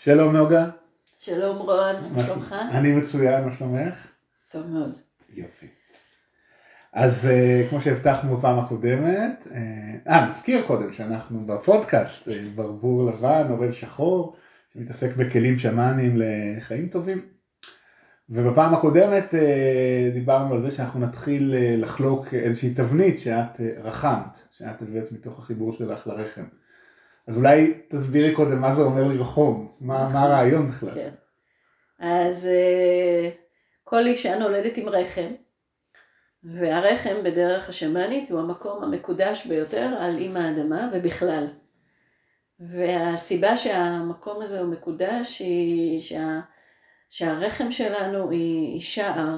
שלום נוגה. שלום רון, מה שלומך? אני מצוין, מה שלומך? טוב מאוד. יופי. אז uh, כמו שהבטחנו בפעם הקודמת, אה, uh, נזכיר קודם שאנחנו בפודקאסט uh, ברבור לבן, אורל שחור, שמתעסק בכלים שמאניים לחיים טובים. ובפעם הקודמת uh, דיברנו על זה שאנחנו נתחיל uh, לחלוק איזושהי תבנית שאת uh, רחמת, שאת הבאת מתוך החיבור שלך לרחם. אז אולי תסבירי קודם מה זה אומר לרחום, מה, מה הרעיון בכלל. כן. אז אה, כל אישה נולדת עם רחם, והרחם בדרך השמאנית הוא המקום המקודש ביותר על אימא האדמה ובכלל. והסיבה שהמקום הזה הוא מקודש היא שה, שהרחם שלנו היא, שער,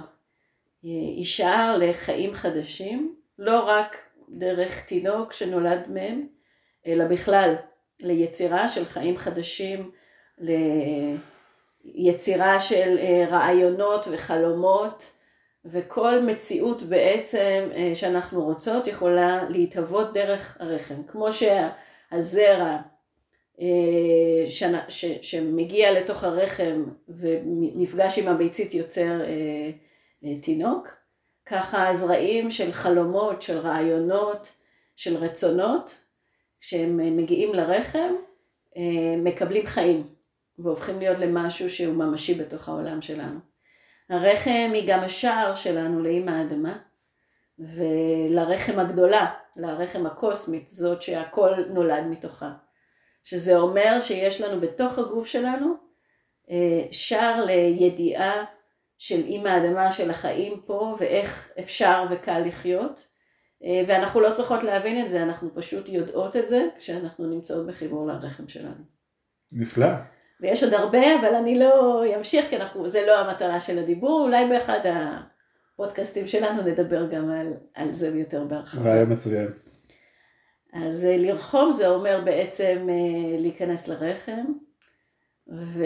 היא שער לחיים חדשים, לא רק דרך תינוק שנולד מהם, אלא בכלל ליצירה של חיים חדשים, ליצירה של אה, רעיונות וחלומות, וכל מציאות בעצם אה, שאנחנו רוצות יכולה להתהוות דרך הרחם. כמו שהזרע אה. שמגיע לתוך הרחם ונפגש עם הביצית יוצר תינוק, ככה הזרעים של חלומות, של רעיונות, של רצונות, כשהם אה, מגיעים לרחם, אה, מקבלים חיים והופכים להיות למשהו שהוא ממשי בתוך העולם שלנו. הרחם היא גם השער שלנו לאימא האדמה ולרחם הגדולה, לרחם הקוסמית, זאת שהכל נולד מתוכה. שזה אומר שיש לנו בתוך הגוף שלנו אה, שער לידיעה של אימא האדמה, של החיים פה ואיך אפשר וקל לחיות. אה, ואנחנו לא צריכות להבין את זה, אנחנו פשוט יודעות את זה כשאנחנו נמצאות בחיבור לרחם שלנו. נפלא. ויש עוד הרבה, אבל אני לא אמשיך, כי אנחנו, זה לא המטרה של הדיבור, אולי באחד הפודקאסטים שלנו נדבר גם על, על זה יותר בהרחבה. רעיון מצוין. אז אה, לרחום זה אומר בעצם אה, להיכנס לרחם, ו...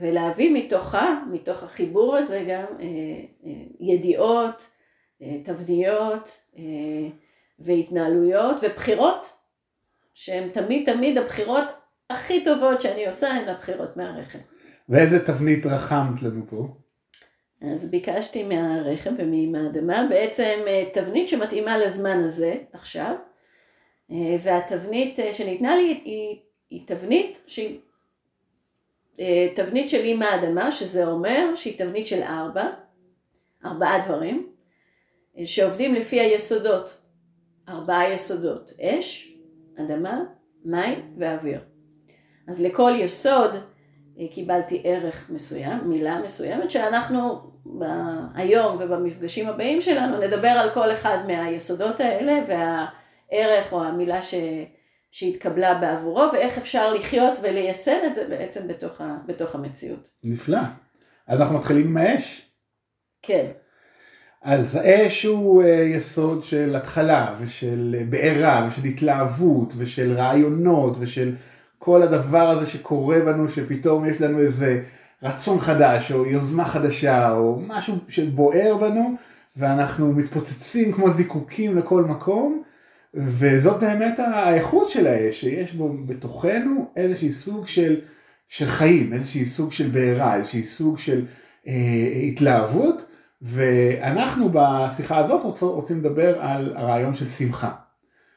ולהביא מתוכה, מתוך החיבור הזה גם ידיעות, תבניות אה, והתנהלויות ובחירות, שהן תמיד תמיד הבחירות הכי טובות שאני עושה הן הבחירות מהרחם. ואיזה תבנית רחמת לנו פה? אז ביקשתי מהרחם ומהאדמה בעצם אה, תבנית שמתאימה לזמן הזה עכשיו, והתבנית שניתנה לי היא, היא תבנית שהיא תבנית של אימא האדמה, שזה אומר שהיא תבנית של ארבע, ארבעה דברים. שעובדים לפי היסודות, ארבעה יסודות, אש, אדמה, מים ואוויר. אז לכל יסוד אה, קיבלתי ערך מסוים, מילה מסוימת, שאנחנו היום ובמפגשים הבאים שלנו נדבר על כל אחד מהיסודות האלה והערך או המילה ש... שהתקבלה בעבורו ואיך אפשר לחיות וליישם את זה בעצם בתוך, ה... בתוך המציאות. נפלא. אז אנחנו מתחילים עם האש? כן. אז האש הוא אה, יסוד של התחלה ושל אה, בעירה ושל התלהבות ושל רעיונות ושל כל הדבר הזה שקורה בנו שפתאום יש לנו איזה רצון חדש או יוזמה חדשה או משהו שבוער בנו ואנחנו מתפוצצים כמו זיקוקים לכל מקום וזאת באמת האיכות של האש שיש בו בתוכנו איזשהי סוג של, של חיים איזשהי סוג של בעירה איזשהי סוג של אה, התלהבות ואנחנו בשיחה הזאת רוצים, רוצים לדבר על הרעיון של שמחה,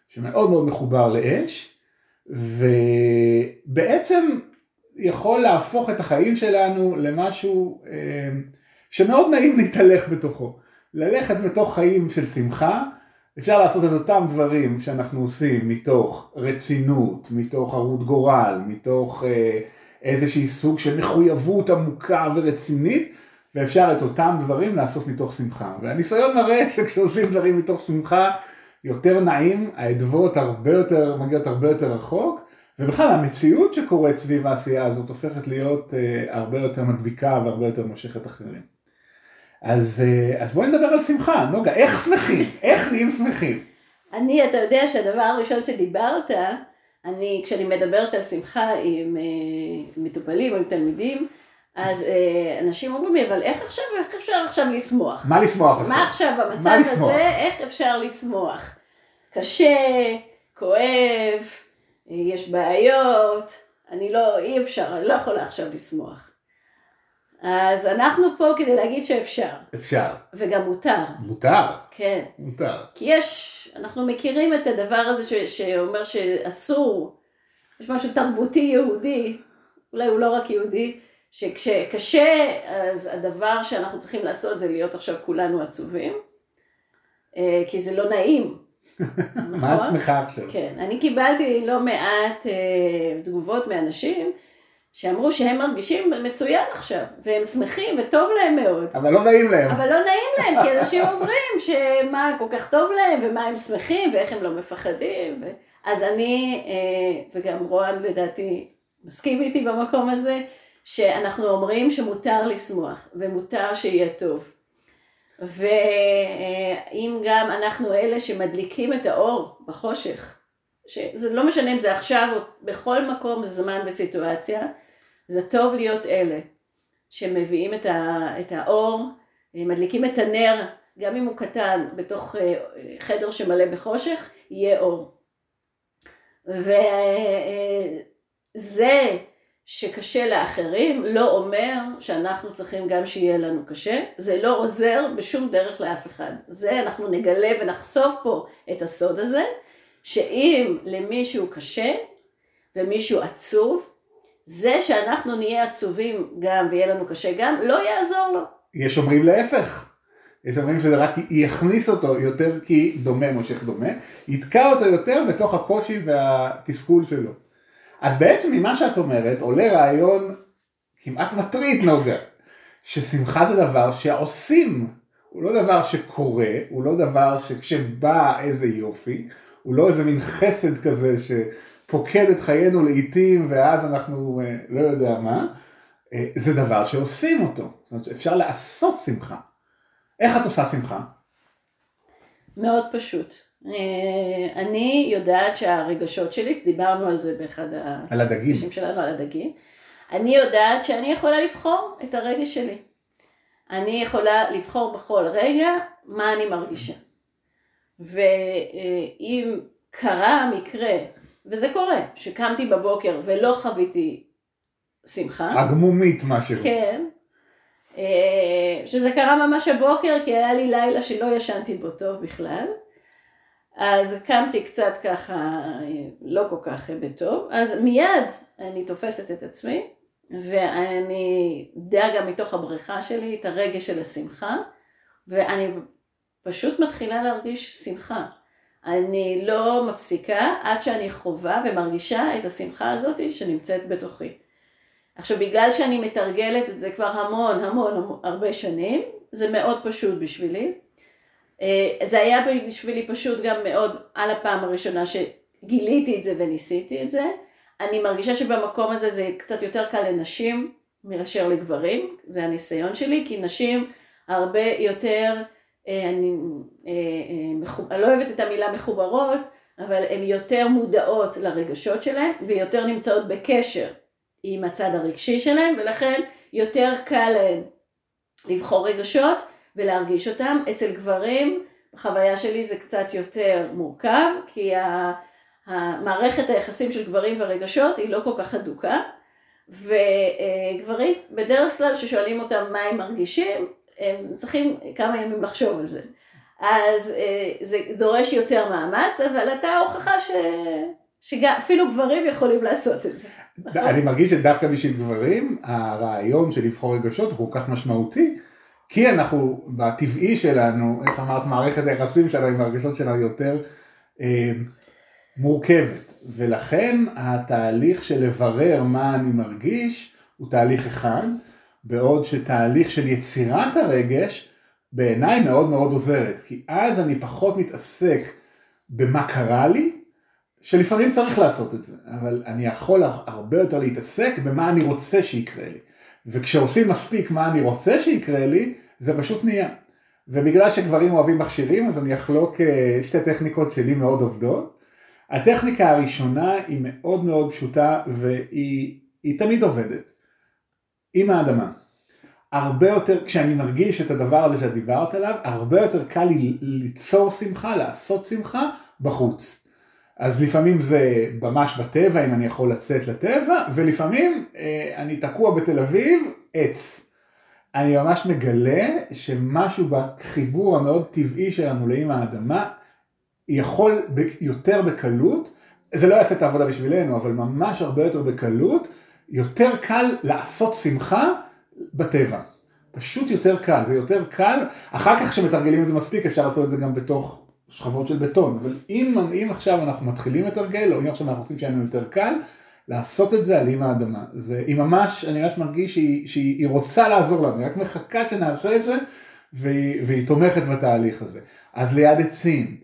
שמאוד מאוד מחובר לאש, ובעצם יכול להפוך את החיים שלנו למשהו אה, שמאוד נעים להתהלך בתוכו. ללכת בתוך חיים של שמחה, אפשר לעשות את אותם דברים שאנחנו עושים מתוך רצינות, מתוך ערות גורל, מתוך אה, איזושהי סוג של מחויבות עמוקה ורצינית, ואפשר את אותם דברים לעשות מתוך שמחה. והניסיון מראה שכשעושים דברים מתוך שמחה, יותר נעים, האדוות הרבה יותר, מגיעות הרבה יותר רחוק, ובכלל המציאות שקורית סביב העשייה הזאת הופכת להיות uh, הרבה יותר מדביקה והרבה יותר מושכת אחרים. אז, uh, אז בואי נדבר על שמחה, נוגה, איך שמחים? איך נהיים שמחים? אני, אתה יודע שהדבר הראשון שדיברת, אני, כשאני מדברת על שמחה עם uh, מטופלים או עם תלמידים, אז אה, אנשים אומרים לי, אבל איך עכשיו, איך אפשר עכשיו לשמוח? מה לשמוח עכשיו? מה עכשיו במצב הזה, איך אפשר לשמוח? קשה, כואב, יש בעיות, אני לא, אי אפשר, אני לא יכולה עכשיו לשמוח. אז אנחנו פה כדי להגיד שאפשר. אפשר. וגם מותר. מותר. כן. מותר. כי יש, אנחנו מכירים את הדבר הזה ש, שאומר שאסור, יש משהו תרבותי יהודי, אולי הוא לא רק יהודי, שכשקשה, אז הדבר שאנחנו צריכים לעשות זה להיות עכשיו כולנו עצובים, אה, כי זה לא נעים. מה נכון? עצמך עכשיו? כן, אני קיבלתי לא מעט אה, תגובות מאנשים שאמרו שהם מרגישים מצוין עכשיו, והם שמחים וטוב להם מאוד. אבל לא נעים להם. אבל לא נעים להם, כי אנשים אומרים שמה כל כך טוב להם, ומה הם שמחים, ואיך הם לא מפחדים. ו... אז אני, אה, וגם רוען לדעתי מסכים איתי במקום הזה, שאנחנו אומרים שמותר לשמוח, ומותר שיהיה טוב. ואם גם אנחנו אלה שמדליקים את האור בחושך, שזה לא משנה אם זה עכשיו או בכל מקום, זמן וסיטואציה, זה טוב להיות אלה שמביאים את, ה, את האור, מדליקים את הנר, גם אם הוא קטן, בתוך אה, חדר שמלא בחושך, יהיה אור. וזה שקשה לאחרים לא אומר שאנחנו צריכים גם שיהיה לנו קשה, זה לא עוזר בשום דרך לאף אחד. זה אנחנו נגלה ונחשוף פה את הסוד הזה, שאם למישהו קשה ומישהו עצוב, זה שאנחנו נהיה עצובים גם ויהיה לנו קשה גם, לא יעזור לו. יש אומרים להפך. יש אומרים שזה רק יכניס אותו יותר כי דומה מושך דומה, יתקע אותו יותר בתוך הקושי והתסכול שלו. אז בעצם ממה שאת אומרת עולה רעיון כמעט מטריד נוגה, ששמחה זה דבר שעושים, הוא לא דבר שקורה, הוא לא דבר שכשבא איזה יופי, הוא לא איזה מין חסד כזה שפוקד את חיינו לעיתים ואז אנחנו אה, לא יודע מה, אה, זה דבר שעושים אותו, זאת אומרת אפשר לעשות שמחה. איך את עושה שמחה? מאוד פשוט. אה, אני יודעת שהרגשות שלי, דיברנו על זה באחד על הדגים שלנו, על הדגים, אני יודעת שאני יכולה לבחור את הרגש שלי. אני יכולה לבחור בכל רגע מה אני מרגישה. ואם קרה מקרה, וזה קורה, שקמתי בבוקר ולא חוויתי שמחה. הגמומית משהו. כן. אה, שזה קרה ממש הבוקר, כי היה לי לילה שלא ישנתי בו טוב בכלל. אז קמתי קצת ככה, לא כל כך בטוב, אז מיד אני תופסת את עצמי, ואני גם מתוך הבריכה שלי את הרגש של השמחה, ואני פשוט מתחילה להרגיש שמחה. אני לא מפסיקה עד שאני חווה ומרגישה את השמחה הזאת שנמצאת בתוכי. עכשיו בגלל שאני מתרגלת את זה כבר המון המון, המון הרבה שנים, זה מאוד פשוט בשבילי. אה, זה היה בשבילי פשוט גם מאוד על הפעם הראשונה שגיליתי את זה וניסיתי את זה. אני מרגישה שבמקום הזה זה קצת יותר קל לנשים מאשר לגברים, זה הניסיון שלי, כי נשים הרבה יותר, אה, אני, אה, אני לא אוהבת את המילה מחוברות, אבל הן יותר מודעות לרגשות שלהן ויותר נמצאות בקשר עם הצד הרגשי שלהן, ולכן יותר קל להן לבחור רגשות ולהרגיש אותם. אצל גברים, בחוויה שלי זה קצת יותר מורכב, כי המערכת היחסים של גברים ורגשות היא לא כל כך הדוקה, וגברים בדרך כלל כששואלים אותם מה הם מרגישים, הם צריכים כמה ימים לחשוב על זה. אז אה, זה דורש יותר מאמץ, אבל אתה ההוכחה ש... שאפילו גברים יכולים לעשות את זה. אני מרגיש שדווקא בשביל גברים, הרעיון של לבחור רגשות הוא כל כך משמעותי, כי אנחנו בטבעי שלנו, איך אמרת, מערכת היחסים שלנו עם הרגשות שלנו יותר אה, מורכבת, ולכן התהליך של לברר מה אני מרגיש הוא תהליך אחד, בעוד שתהליך של יצירת הרגש בעיניי מאוד מאוד עוזרת, כי אז אני פחות מתעסק במה קרה לי, שלפעמים צריך לעשות את זה, אבל אני יכול הרבה יותר להתעסק במה אני רוצה שיקרה לי. וכשעושים מספיק מה אני רוצה שיקרה לי, זה פשוט נהיה. ובגלל שגברים אוהבים מכשירים, אז אני אחלוק אה, שתי טכניקות שלי מאוד עובדות. הטכניקה הראשונה היא מאוד מאוד פשוטה והיא תמיד עובדת. עם האדמה. הרבה יותר, כשאני מרגיש את הדבר הזה שאת דיברת עליו, הרבה יותר קל לי ליצור שמחה, לעשות שמחה בחוץ. אז לפעמים זה ממש בטבע, אם אני יכול לצאת לטבע, ולפעמים אה, אני תקוע בתל אביב, עץ. אני ממש מגלה שמשהו בחיבור המאוד טבעי שלנו לאם האדמה, יכול יותר בקלות, זה לא יעשה את העבודה בשבילנו, אבל ממש הרבה יותר בקלות, יותר קל לעשות שמחה בטבע. פשוט יותר קל, זה יותר קל, אחר כך כשמתרגלים את זה מספיק אפשר לעשות את זה גם בתוך שכבות של בטון, אבל אם, אם עכשיו אנחנו מתחילים לתרגל, או אם עכשיו אנחנו רוצים שיהיה לנו יותר קל, לעשות את זה על אימא האדמה. זה, היא ממש, אני ממש מרגיש שהיא, שהיא רוצה לעזור לנו, היא רק מחכה שנעשה את זה, והיא, והיא תומכת בתהליך הזה. אז ליד עצים,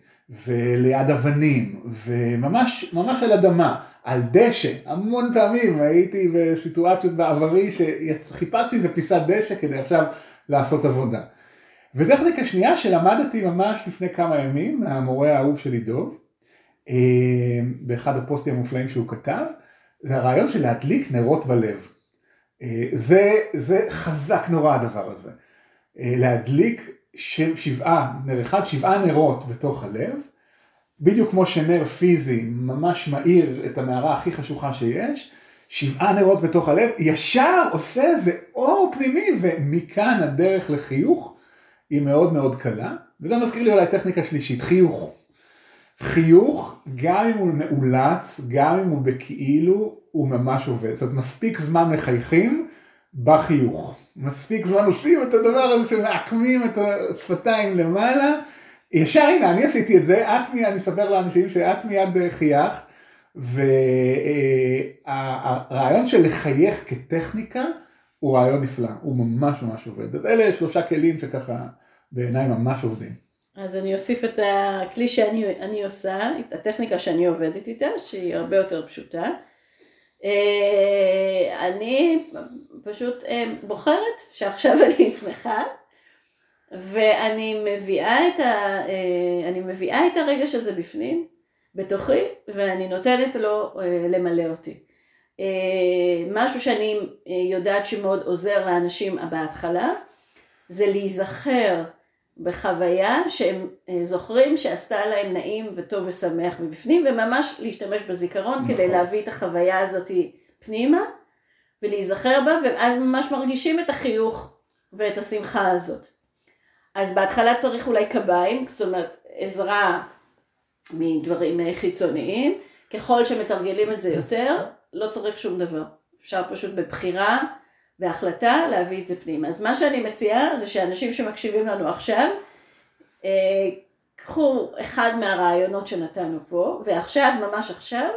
וליד אבנים, וממש ממש על אדמה, על דשא, המון פעמים הייתי בסיטואציות בעברי שחיפשתי איזה פיסת דשא כדי עכשיו לעשות עבודה. וטכניקה שנייה שלמדתי ממש לפני כמה ימים מהמורה האהוב שלי דוב, אה, באחד הפוסטים המופלאים שהוא כתב, זה הרעיון של להדליק נרות בלב. אה, זה, זה חזק נורא הדבר הזה. אה, להדליק שבעה, נר אחד, שבעה נרות בתוך הלב, בדיוק כמו שנר פיזי ממש מאיר את המערה הכי חשוכה שיש, שבעה נרות בתוך הלב, ישר עושה איזה אור פנימי, ומכאן הדרך לחיוך היא מאוד מאוד קלה, וזה מזכיר לי אולי טכניקה שלישית, חיוך. חיוך, גם אם הוא מאולץ, גם אם הוא בכאילו, הוא ממש עובד. זאת אומרת, מספיק זמן מחייכים בחיוך. מספיק זמן עושים את הדבר הזה שמעקמים את השפתיים למעלה. ישר הנה, אני עשיתי את זה, את מיד, אני אספר לאנשים שאת מיד חייכת, והרעיון של לחייך כטכניקה הוא רעיון נפלא, הוא ממש ממש עובד. אז אלה שלושה כלים שככה בעיניי ממש עובדים. אז אני אוסיף את הכלי שאני עושה, את הטכניקה שאני עובדת איתה, שהיא הרבה יותר פשוטה. אה, אני פשוט אה, בוחרת שעכשיו אני שמחה ואני מביאה את, ה, אה, אני מביאה את הרגש הזה בפנים, בתוכי, ואני נותנת לו למלא אותי. משהו שאני יודעת שמאוד עוזר לאנשים בהתחלה, זה להיזכר בחוויה שהם זוכרים שעשתה להם נעים וטוב ושמח מבפנים, וממש להשתמש בזיכרון נכון. כדי להביא את החוויה הזאת פנימה, ולהיזכר בה, ואז ממש מרגישים את החיוך ואת השמחה הזאת. אז בהתחלה צריך אולי קביים, זאת אומרת עזרה מדברים חיצוניים, ככל שמתרגלים את זה יותר, לא צריך שום דבר. אפשר פשוט בבחירה והחלטה להביא את זה פנימה. אז מה שאני מציעה זה שאנשים שמקשיבים לנו עכשיו, אה, קחו אחד מהרעיונות שנתנו פה, ועכשיו, ממש עכשיו,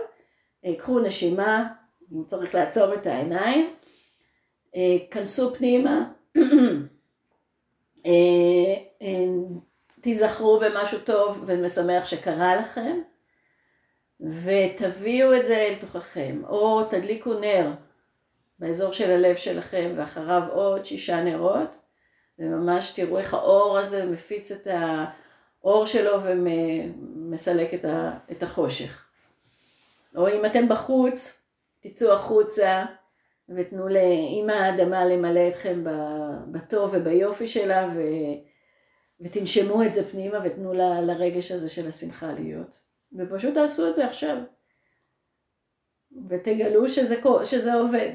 אה, קחו נשימה, אם צריך לעצום את העיניים, אה, כנסו פנימה, תיזכרו במשהו טוב ומשמח שקרה לכם, ותביאו את זה אל תוככם, או תדליקו נר באזור של הלב שלכם, ואחריו עוד שישה נרות, וממש תראו איך האור הזה מפיץ את האור שלו ומסלק את החושך. או אם אתם בחוץ, תצאו החוצה ותנו לאמא האדמה למלא אתכם בטוב וביופי שלה ו... ותנשמו את זה פנימה ותנו ל... לרגש הזה של השמחה להיות. ופשוט תעשו את זה עכשיו. ותגלו שזה, שזה עובד.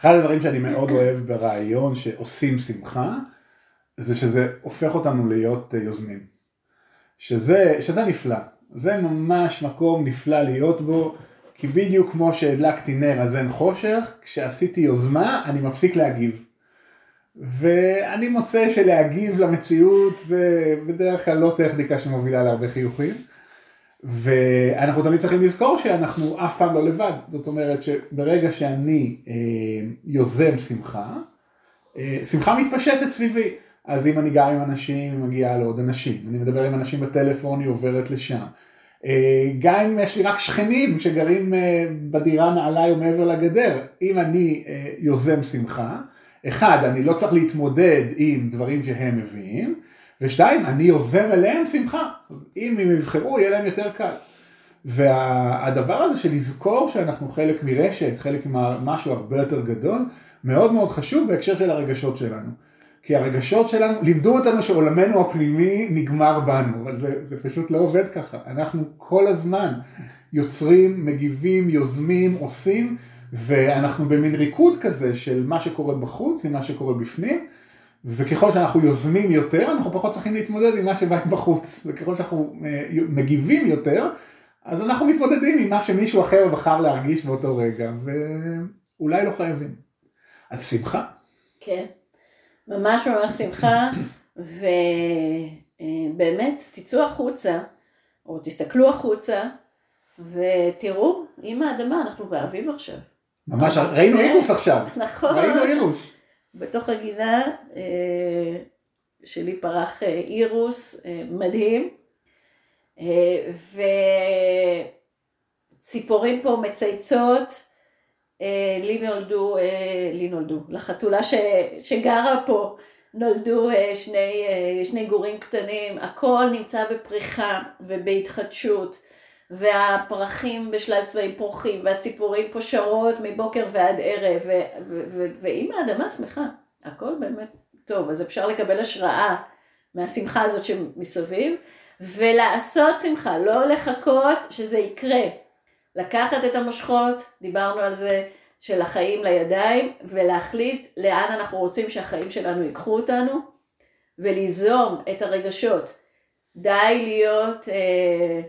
אחד הדברים שאני מאוד אוהב ברעיון שעושים שמחה, זה שזה הופך אותנו להיות אה, יוזמים. שזה, שזה נפלא. זה ממש מקום נפלא להיות בו, כי בדיוק כמו שהדלקתי נר אז אין חושך, כשעשיתי יוזמה אני מפסיק להגיב. ואני מוצא שלהגיב למציאות זה בדרך כלל לא טכניקה שמובילה להרבה חיוכים. ואנחנו תמיד צריכים לזכור שאנחנו אף פעם לא לבד, זאת אומרת שברגע שאני אה, יוזם שמחה, אה, שמחה מתפשטת סביבי, אז אם אני גר עם אנשים, היא מגיעה לעוד אנשים, אני מדבר עם אנשים בטלפון, היא עוברת לשם. אה, גם אם יש לי רק שכנים שגרים אה, בדירה מעליי או מעבר לגדר, אם אני אה, יוזם שמחה, אחד, אני לא צריך להתמודד עם דברים שהם מביאים, ושתיים, אני יוזם אליהם שמחה. אם הם יבחרו, יהיה להם יותר קל. והדבר הזה של לזכור שאנחנו חלק מרשת, חלק ממשהו הרבה יותר גדול, מאוד מאוד חשוב בהקשר של הרגשות שלנו. כי הרגשות שלנו, לימדו אותנו שעולמנו הפנימי נגמר בנו, אבל זה, זה פשוט לא עובד ככה. אנחנו כל הזמן יוצרים, מגיבים, יוזמים, עושים, ואנחנו במין ריקוד כזה של מה שקורה בחוץ עם מה שקורה בפנים, וככל שאנחנו יוזמים יותר, אנחנו פחות צריכים להתמודד עם מה שבא בחוץ, וככל שאנחנו אה, מגיבים יותר, אז אנחנו מתמודדים עם מה שמישהו אחר בחר להרגיש באותו רגע, ואולי לא חייבים. אז שמחה. כן, ממש ממש שמחה, ובאמת תצאו החוצה, או תסתכלו החוצה, ותראו, עם האדמה, אנחנו באביב עכשיו. ממש, ראינו אירוס עכשיו. נכון. ראינו אירוס. בתוך הגינה אה, שלי פרח אה, אירוס אה, מדהים, וציפורים פה מצייצות, לי נולדו, לי נולדו, לחתולה ש, שגרה פה נולדו שני, שני גורים קטנים, הכל נמצא בפריחה ובהתחדשות. והפרחים בשלל צבעים פורחים, והציפורים פה שרות מבוקר ועד ערב, ואם האדמה שמחה, הכל באמת טוב, אז אפשר לקבל השראה מהשמחה הזאת שמסביב, ולעשות שמחה, לא לחכות שזה יקרה. לקחת את המושכות, דיברנו על זה, של החיים לידיים, ולהחליט לאן אנחנו רוצים שהחיים שלנו ייקחו אותנו, וליזום את הרגשות. די להיות... אה,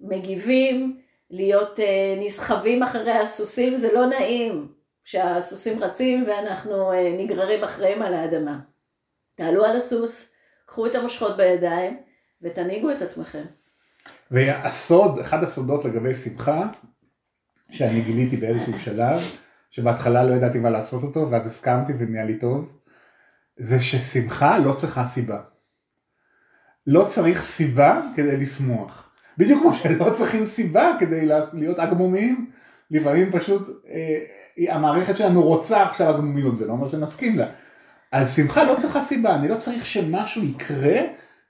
מגיבים, להיות אה, נסחבים אחרי הסוסים, זה לא נעים שהסוסים רצים ואנחנו אה, נגררים אחריהם על האדמה. תעלו על הסוס, קחו את המושכות בידיים ותנהיגו את עצמכם. והסוד, אחד הסודות לגבי שמחה, שאני גיליתי באיזשהו שלב, שבהתחלה לא ידעתי מה לעשות אותו, ואז הסכמתי ונהיה לי טוב, זה ששמחה לא צריכה סיבה. לא צריך סיבה כדי לשמוח. בדיוק כמו שלא צריכים סיבה כדי להיות אגמומיים, לפעמים פשוט אה, המערכת שלנו רוצה עכשיו אגמומיות, זה לא אומר שנסכים לה. אז שמחה לא צריכה סיבה, אני לא צריך שמשהו יקרה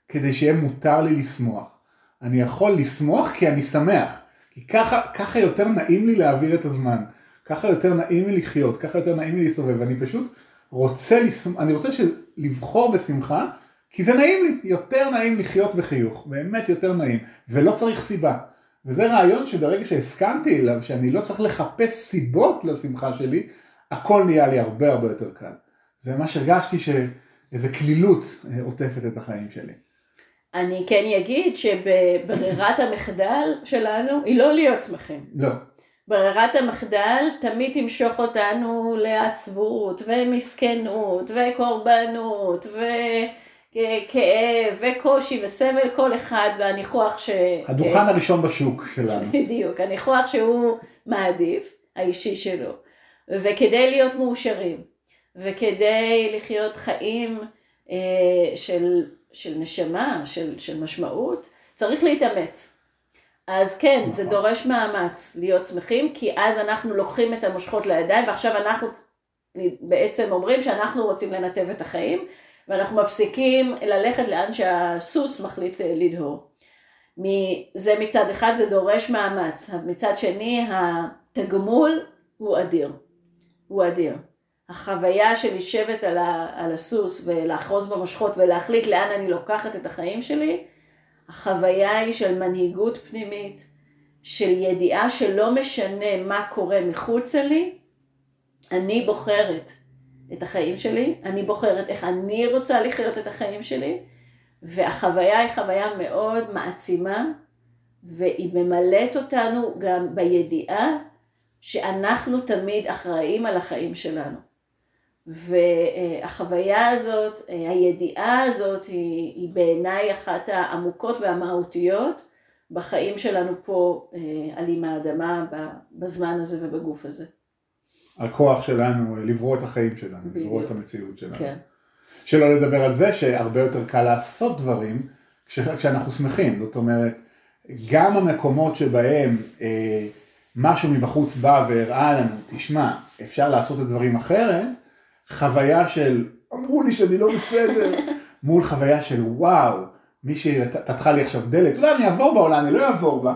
כדי שיהיה מותר לי לשמוח. אני יכול לשמוח כי אני שמח, כי ככה, ככה יותר נעים לי להעביר את הזמן, ככה יותר נעים לי לחיות, ככה יותר נעים לי להסתובב, ואני פשוט רוצה, לשמח, אני רוצה לבחור בשמחה כי זה נעים לי, יותר נעים לחיות בחיוך, באמת יותר נעים, ולא צריך סיבה. וזה רעיון שברגע שהסכמתי אליו, שאני לא צריך לחפש סיבות לשמחה שלי, הכל נהיה לי הרבה הרבה יותר קל. זה מה שהרגשתי שאיזה כלילות אה, עוטפת את החיים שלי. אני כן אגיד שבברירת המחדל שלנו היא לא להיות שמחים. לא. ברירת המחדל תמיד תמשוך אותנו לעצבות ומסכנות וקורבנות ו... כאב וקושי וסבל כל אחד והניחוח ש... הדוכן הראשון בשוק שלנו. בדיוק, הניחוח שהוא מעדיף, האישי שלו. וכדי להיות מאושרים, וכדי לחיות חיים אה, של, של נשמה, של, של משמעות, צריך להתאמץ. אז כן, נכון. זה דורש מאמץ להיות שמחים, כי אז אנחנו לוקחים את המושכות לידיים, ועכשיו אנחנו בעצם אומרים שאנחנו רוצים לנתב את החיים, ואנחנו מפסיקים ללכת לאן שהסוס מחליט אה, לדהור. זה מצד אחד זה דורש מאמץ, מצד שני התגמול הוא אדיר, הוא אדיר. החוויה של לשבת על, הסוס ולאחוז במושכות ולהחליט לאן אני לוקחת את החיים שלי, החוויה היא של מנהיגות פנימית, של ידיעה שלא משנה מה קורה מחוצה לי, אני בוחרת את החיים שלי, אני בוחרת איך אני רוצה לחיות את החיים שלי, והחוויה היא חוויה מאוד מעצימה, והיא ממלאת אותנו גם בידיעה שאנחנו תמיד אחראים על החיים שלנו. והחוויה הזאת, הידיעה הזאת היא, היא בעיניי אחת העמוקות והמהותיות בחיים שלנו פה על עם האדמה בזמן הזה ובגוף הזה. הכוח שלנו לברוא את החיים שלנו, בדיוק. לברוא את המציאות שלנו. כן. שלא לדבר על זה שהרבה יותר קל לעשות דברים כש, כשאנחנו שמחים, זאת אומרת, גם המקומות שבהם אה, משהו מבחוץ בא והראה לנו, תשמע, אפשר לעשות את הדברים אחרת, חוויה של, אמרו לי שאני לא בסדר, מול חוויה של וואו, מישהי פתחה לי עכשיו דלת, אולי אני אעבור בה, אולי אני לא אעבור בה,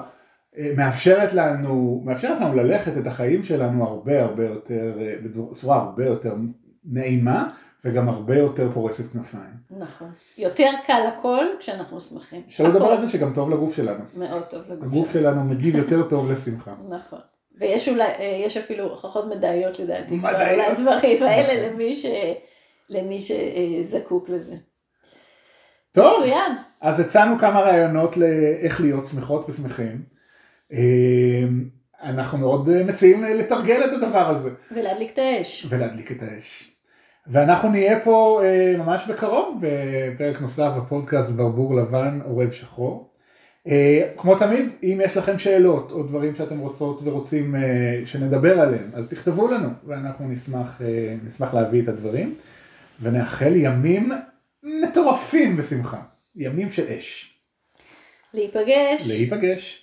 מאפשרת לנו, מאפשרת לנו ללכת את החיים שלנו הרבה הרבה יותר, בצורה הרבה יותר נעימה וגם הרבה יותר פורסת כנפיים. נכון. יותר קל הכל כשאנחנו שמחים. שלא לדבר. על זה שגם טוב לגוף שלנו. מאוד טוב לגוף. הגוף שלנו מגיב יותר טוב לשמחה. נכון. ויש אולי, אה, יש אפילו הוכחות מדעיות לדעתי, מדעיות. על הדברים האלה נכון. למי, ש, למי שזקוק לזה. טוב, מצוין. אז הצענו כמה רעיונות לאיך להיות שמחות ושמחים. אה, אנחנו מאוד אה, מציעים אה, לתרגל את הדבר הזה ולהדליק את האש. ולהדליק את האש. ואנחנו נהיה פה אה, ממש בקרוב בפרק נוסף בפודקאסט ברבור לבן עורב שחור. אה, כמו תמיד, אם יש לכם שאלות או דברים שאתם רוצות ורוצים אה, שנדבר עליהם, אז תכתבו לנו ואנחנו נשמח, אה, נשמח להביא את הדברים. ונאחל ימים מטורפים בשמחה, ימים של אש. להיפגש. להיפגש.